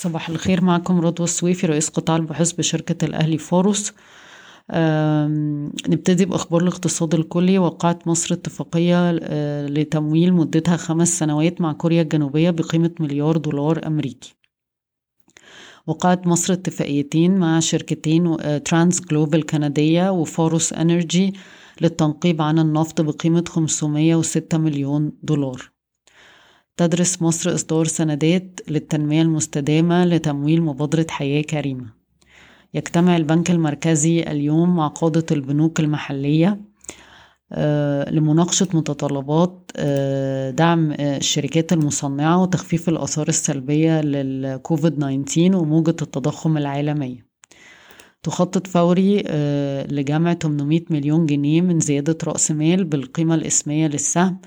صباح الخير معكم رضوى السويفي رئيس قطاع البحوث بشركة الأهلي فاروس. نبتدي بأخبار الاقتصاد الكلي. وقعت مصر اتفاقية لتمويل مدتها خمس سنوات مع كوريا الجنوبية بقيمة مليار دولار أمريكي. وقعت مصر اتفاقيتين مع شركتين TransGlobe كندية و Pharos Energy للتنقيب عن النفط بقيمة 506 مليون دولار. تدرس مصر إصدار سندات للتنمية المستدامة لتمويل مبادرة حياة كريمة. يجتمع البنك المركزي اليوم مع قادة البنوك المحلية لمناقشة متطلبات دعم الشركات المصنعة وتخفيف الآثار السلبية للكوفيد 19 وموجة التضخم العالمية. تخطط فوري لجمع 800 مليون جنيه من زيادة رأس مال بالقيمة الإسمية للسهم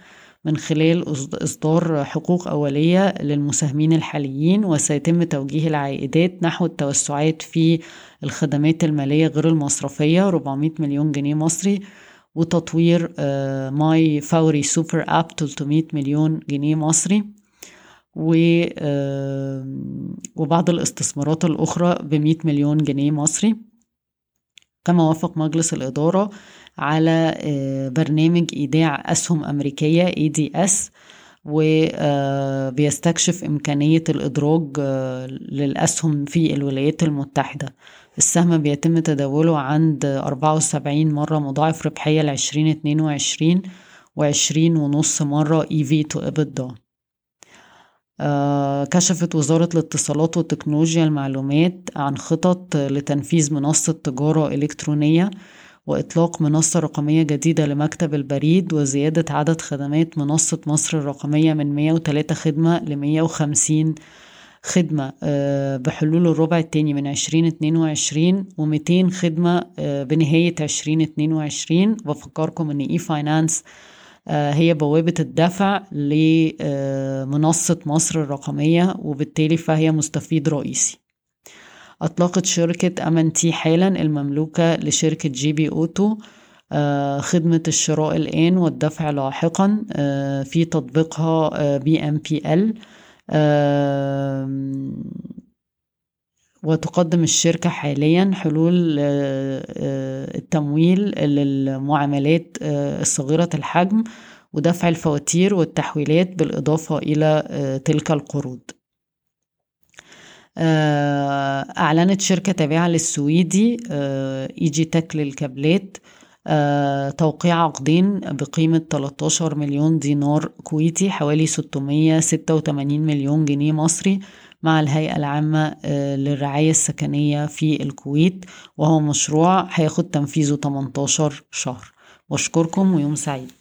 من خلال إصدار حقوق أولية للمساهمين الحاليين وسيتم توجيه العائدات نحو التوسعات في الخدمات المالية غير المصرفية 400 مليون جنيه مصري وتطوير My Fawry super app 300 مليون جنيه مصري وبعض الاستثمارات الأخرى ب 100 مليون جنيه مصري. كما وافق مجلس الإدارة على برنامج إيداع أسهم أمريكية ADS وبيستكشف إمكانية الإدراج للأسهم في الولايات المتحدة. السهم بيتم تداوله عند أربعة وسبعين مرة مضاعف ربحية اتنين وعشرين وعشرين ونص مرة EV to EBITDA. كشفت وزارة الاتصالات وتكنولوجيا المعلومات عن خطط لتنفيذ منصة تجارة إلكترونية وإطلاق منصة رقمية جديدة لمكتب البريد وزيادة عدد خدمات منصة مصر الرقمية من 103 خدمة ل 150 خدمة بحلول الربع التاني من 2022 و200 خدمة بنهاية 2022 بفكركم إن إي فاينانس هي بوابة الدفع لمنصة مصر الرقمية وبالتالي فهي مستفيد رئيسي. أطلقت شركة MNT-Halan المملوكة لشركة GB Auto خدمة الشراء الآن والدفع لاحقا في تطبيقها BNPL وتقدم الشركة حاليا حلول التمويل للمعاملات الصغيرة الحجم ودفع الفواتير والتحويلات بالإضافة إلى تلك القروض. أعلنت شركة تابعة للسويدي إيجي تك للكابلات توقيع عقدين بقيمة 13 مليون دينار كويتي حوالي 686 مليون جنيه مصري مع الهيئة العامة للرعاية السكنية في الكويت. وهو مشروع هياخد تنفيذه 18 شهر. واشكركم ويوم سعيد.